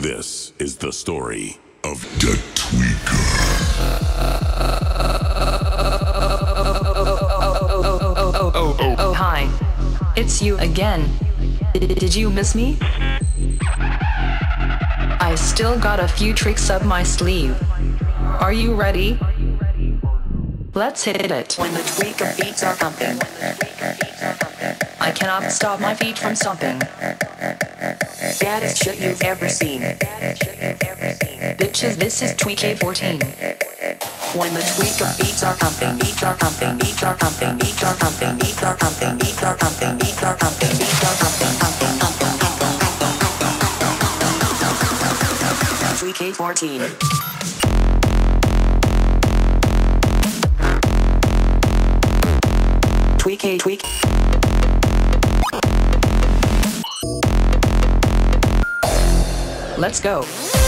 This is the story of the Tweaker. Oh, oh, hi. It's you again. Did you miss me? I still got a few tricks up my sleeve. Are you ready? Let's hit it. When the Tweekaz beats are pumping. I cannot stop my feet from stomping. Baddest shit you've ever seen. Bitches, this is Tweekay14. When the Tweekaz beats are pumping, beats are pumping, beats are pumping, beats are pumping, beats are pumping, beats are pumping, beats are pumping, beats are pumping, pumping, pumping, pumping. Tweekay14. Tweak a tweak. Let's go.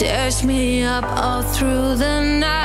tears me up all through the night.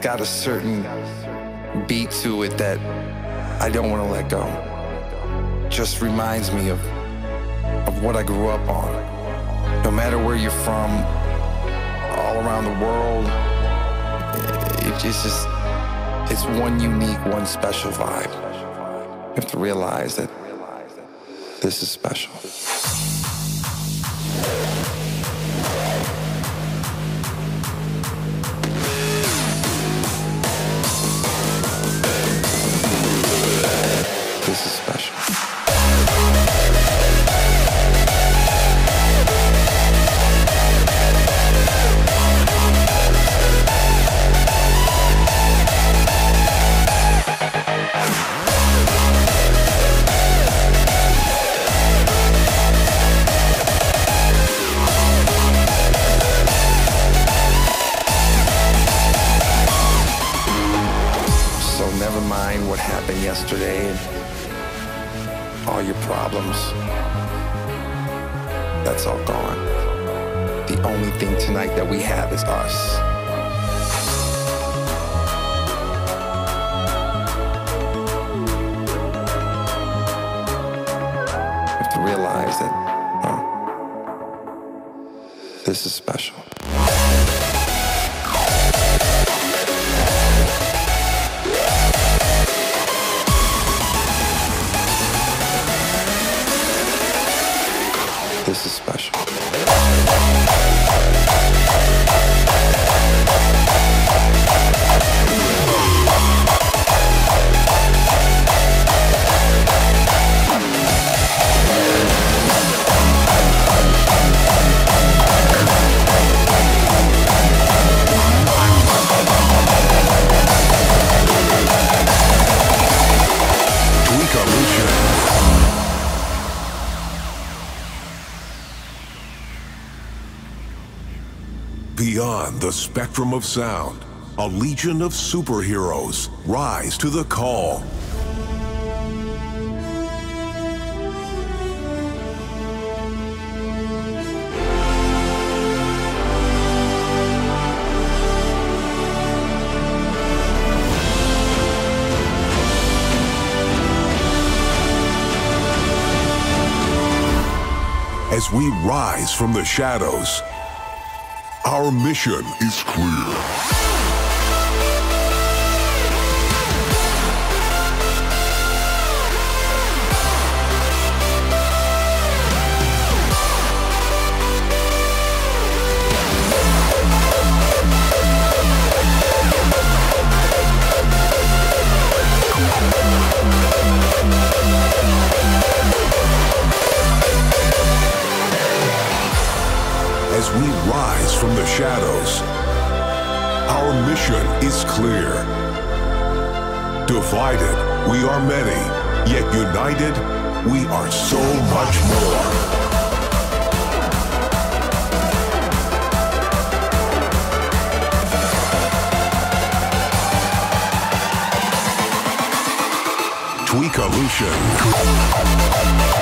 Got a certain beat to it that i don't want to let go. Just reminds me of of what i grew up on. No matter where you're from all around the world it, it's just it's one unique one special vibe. You have to realize that this is special your problems. That's all gone. The only thing tonight that we have is us. Beyond the spectrum of sound, a legion of superheroes rise to the call. As we rise from the shadows, our mission is clear. We rise from the shadows, our mission is clear. Divided, we are many, yet united, we are so much more. I'm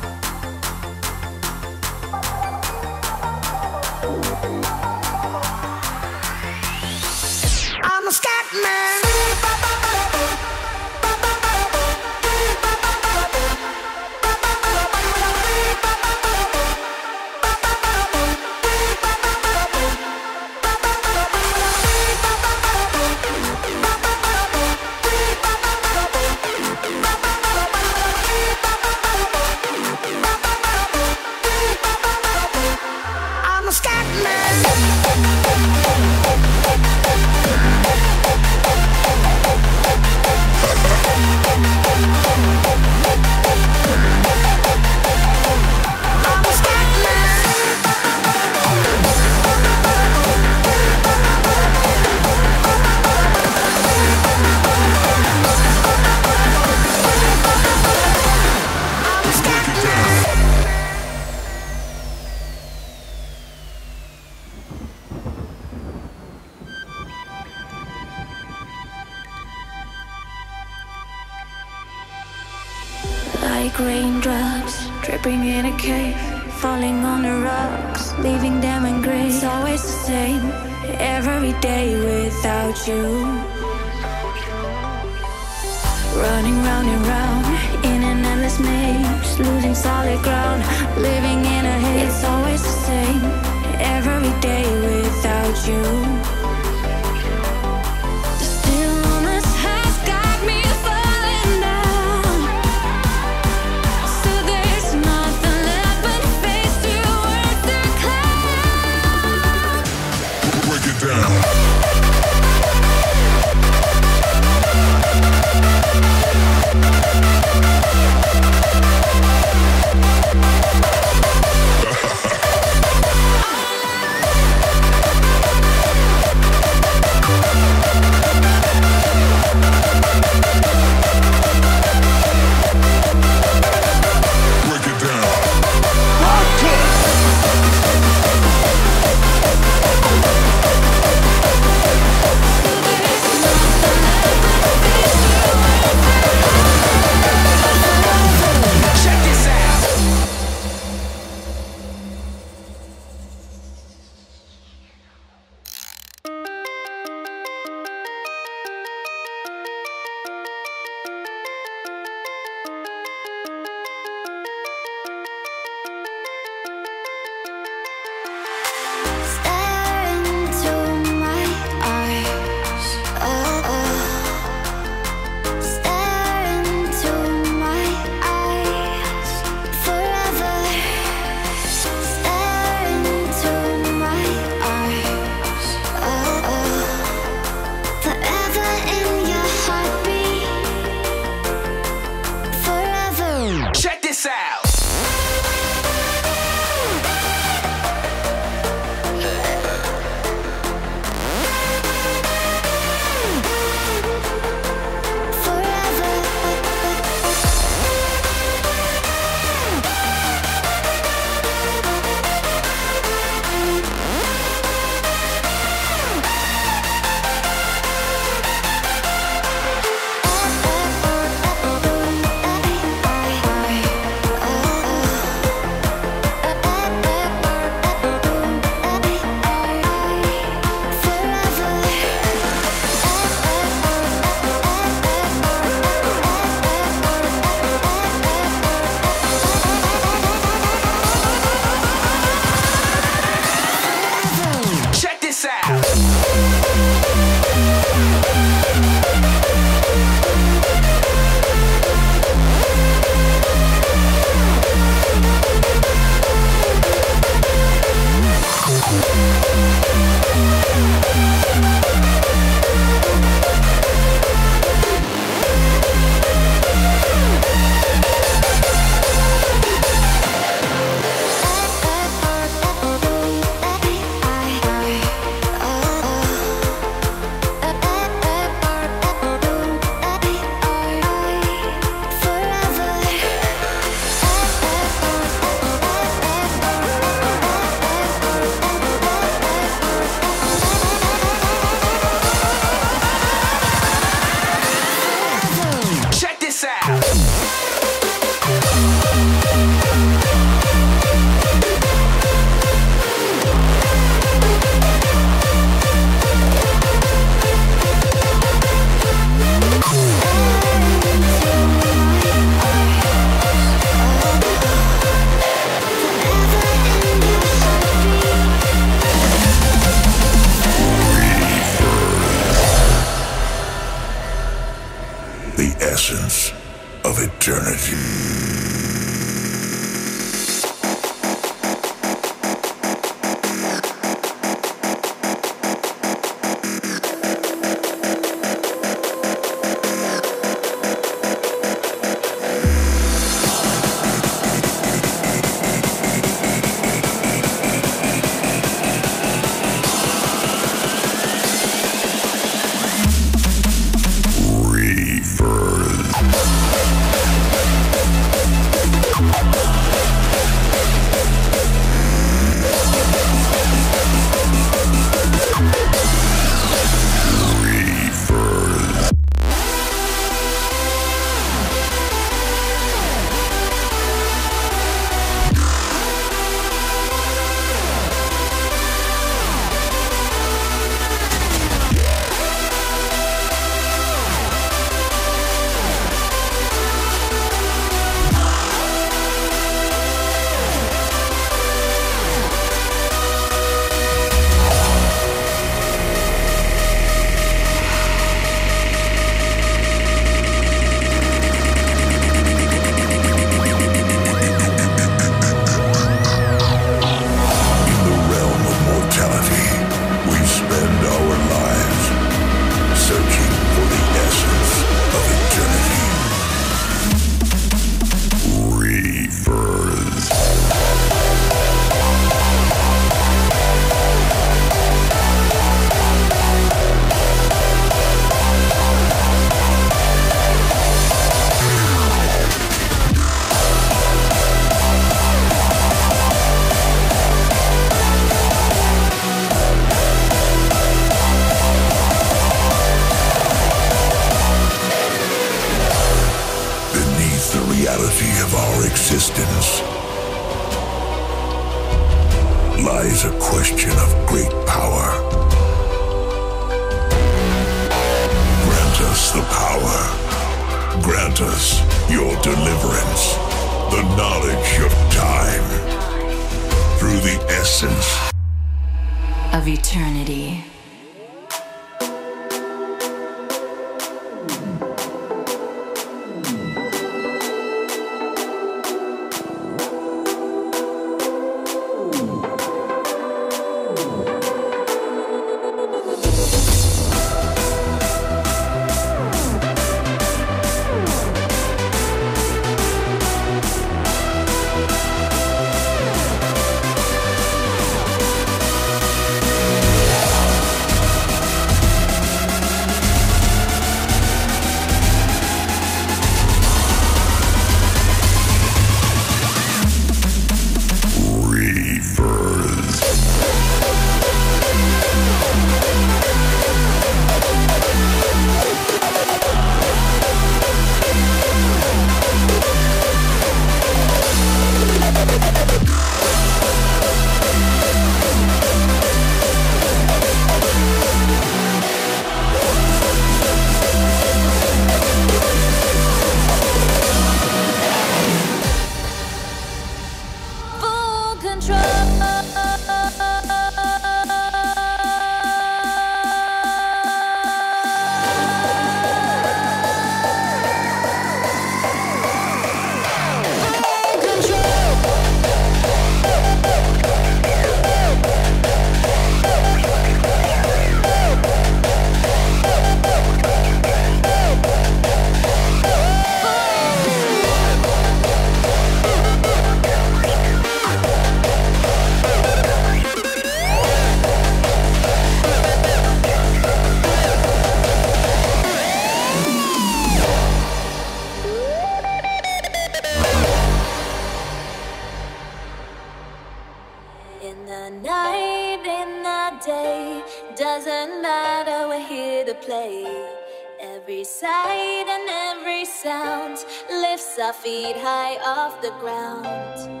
feet high off the ground.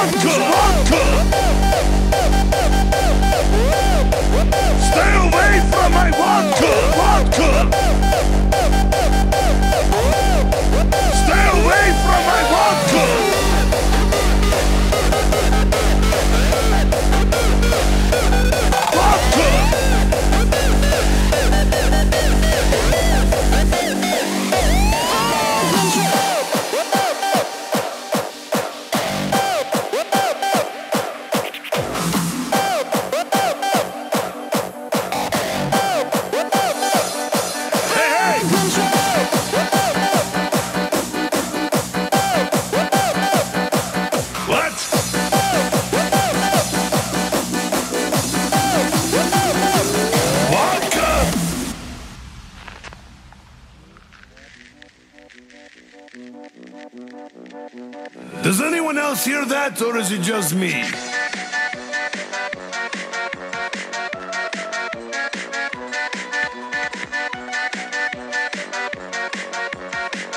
Welcome. or is it just me?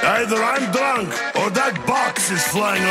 Either I'm drunk or that box is flying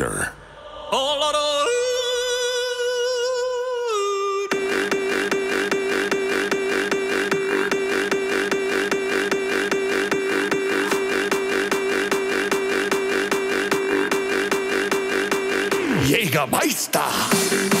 monster. Jägermeister.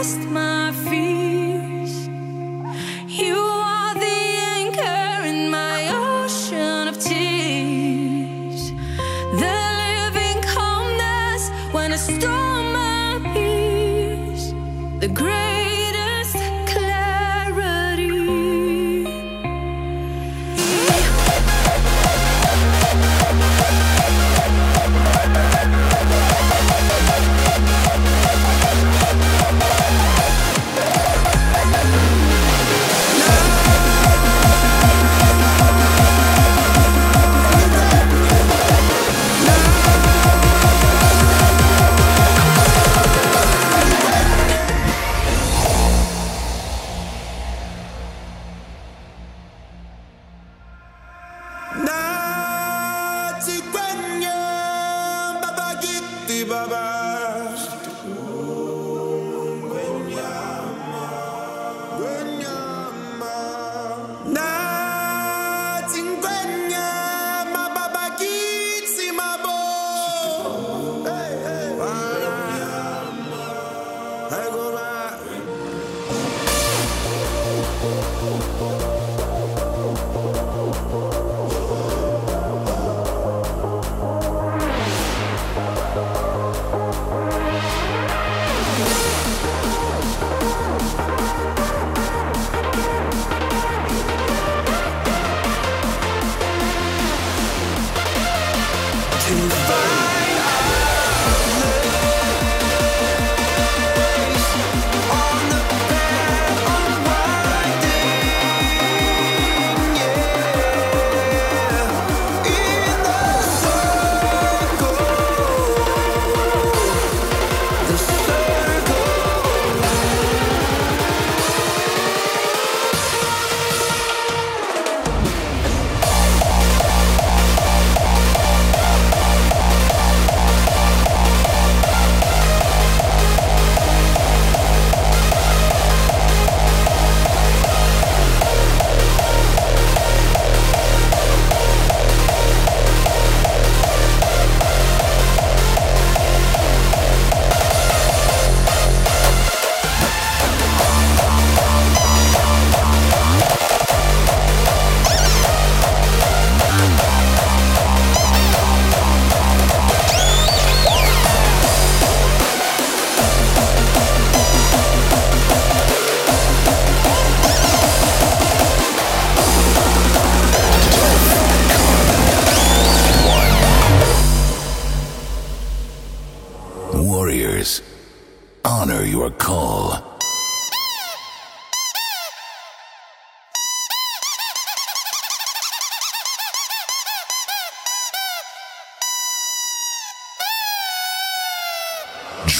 Rest my fears.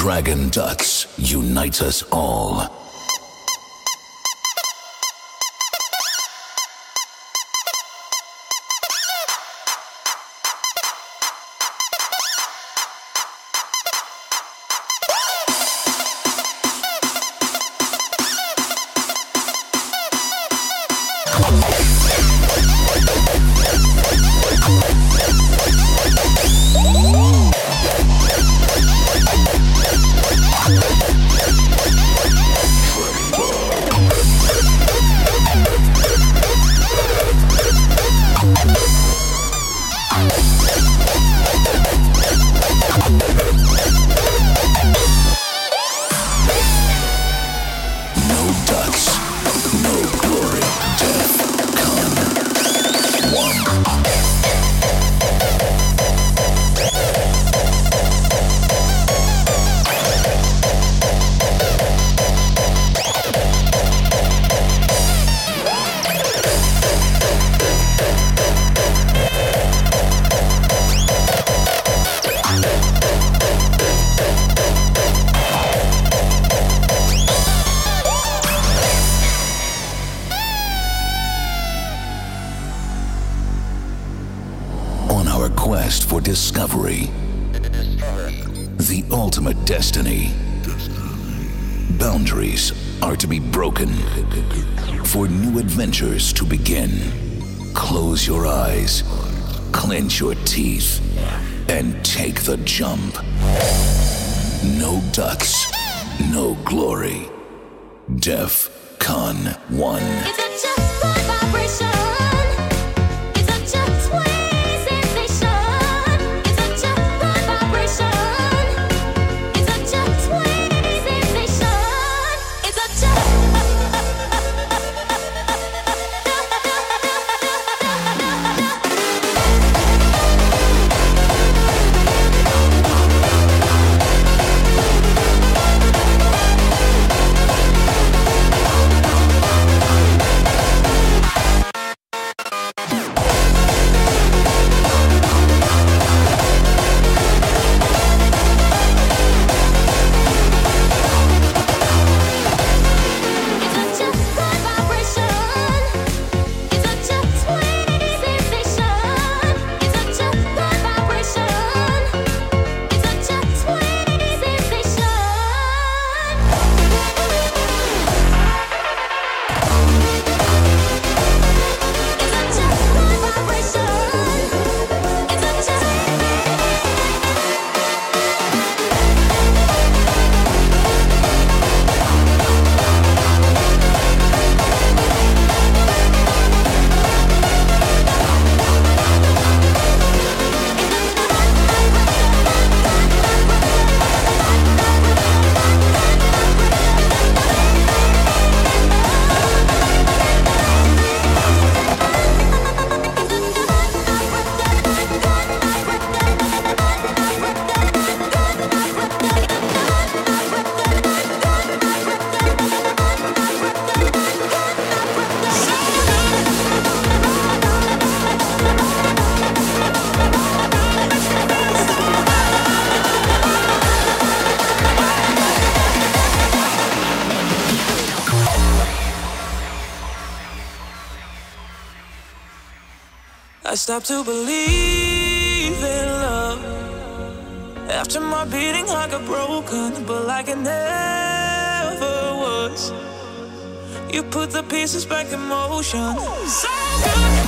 Dragon Ducks unites us all. Quest for discovery, the ultimate destiny. Boundaries are to be broken for new adventures to begin. Close your eyes, clench your teeth, and take the jump. No ducks, no glory. Def Con 1. I stopped to believe in love after my beating heart got broken, but like it never was. You put the pieces back in motion. So good.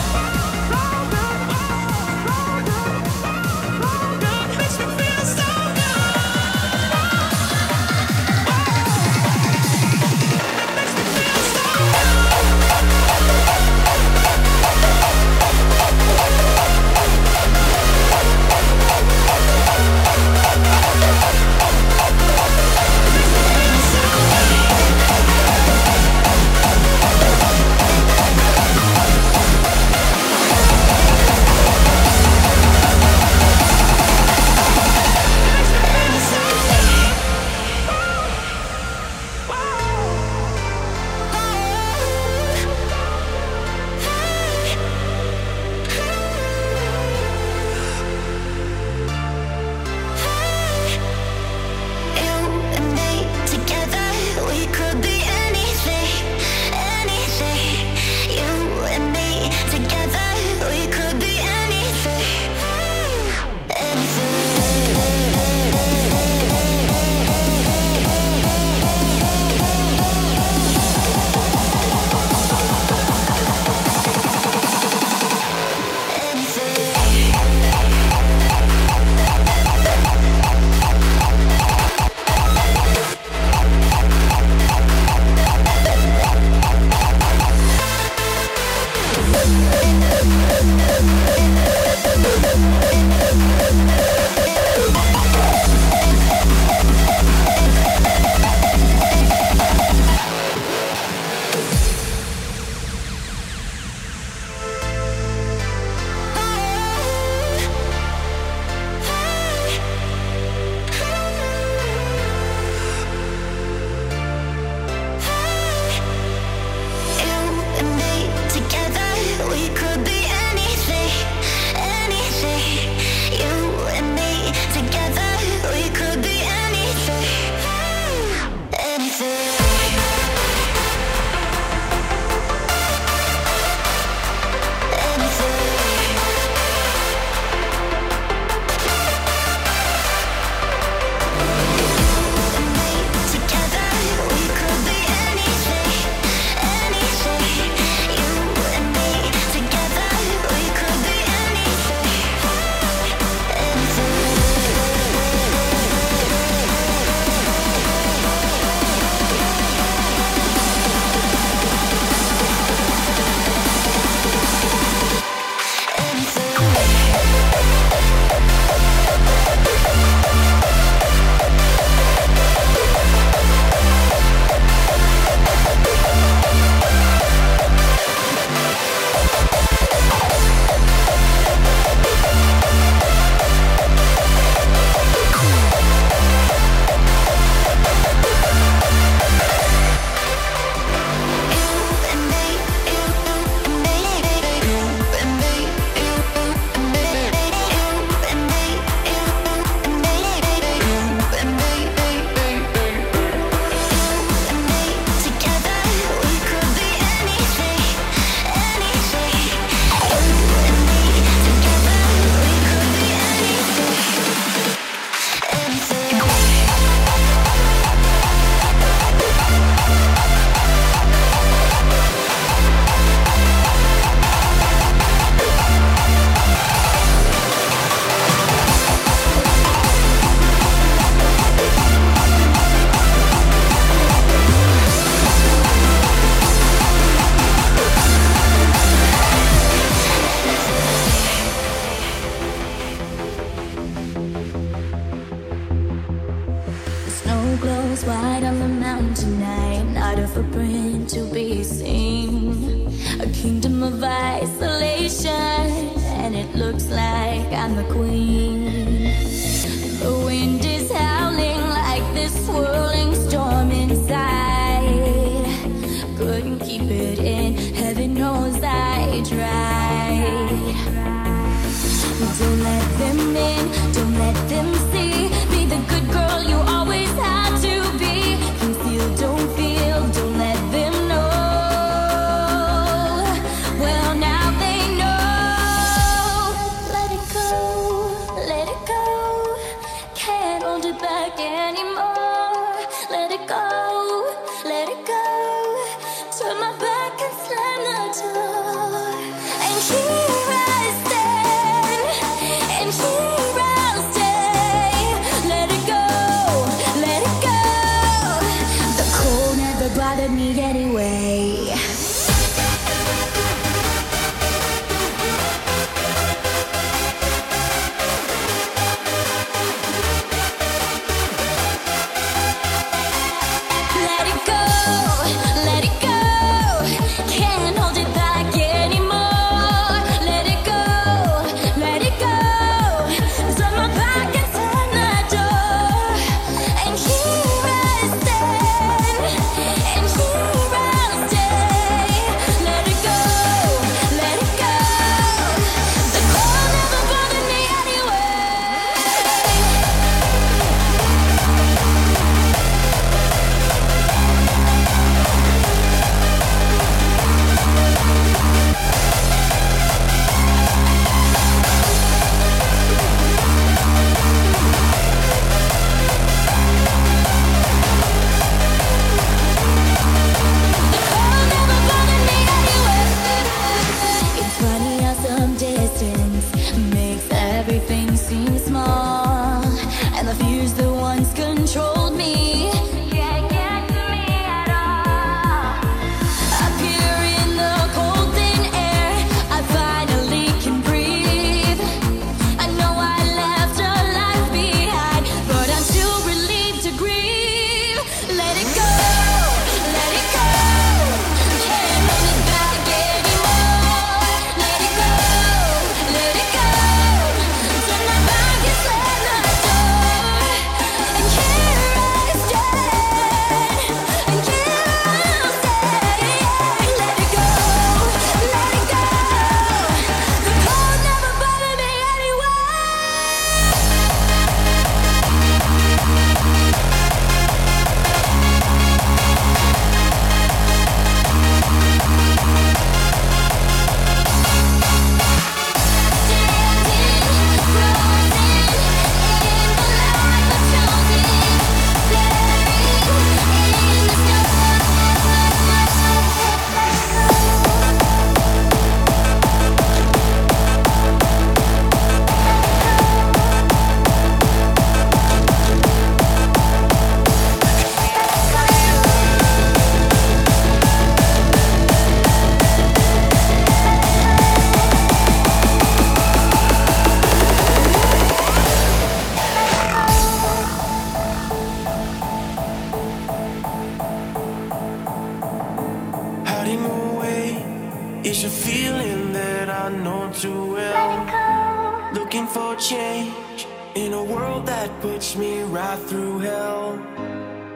fly through hell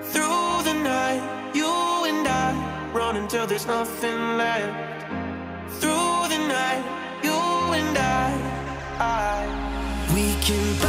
Through the night You and I Run until there's nothing left Through the night You and I, I. We can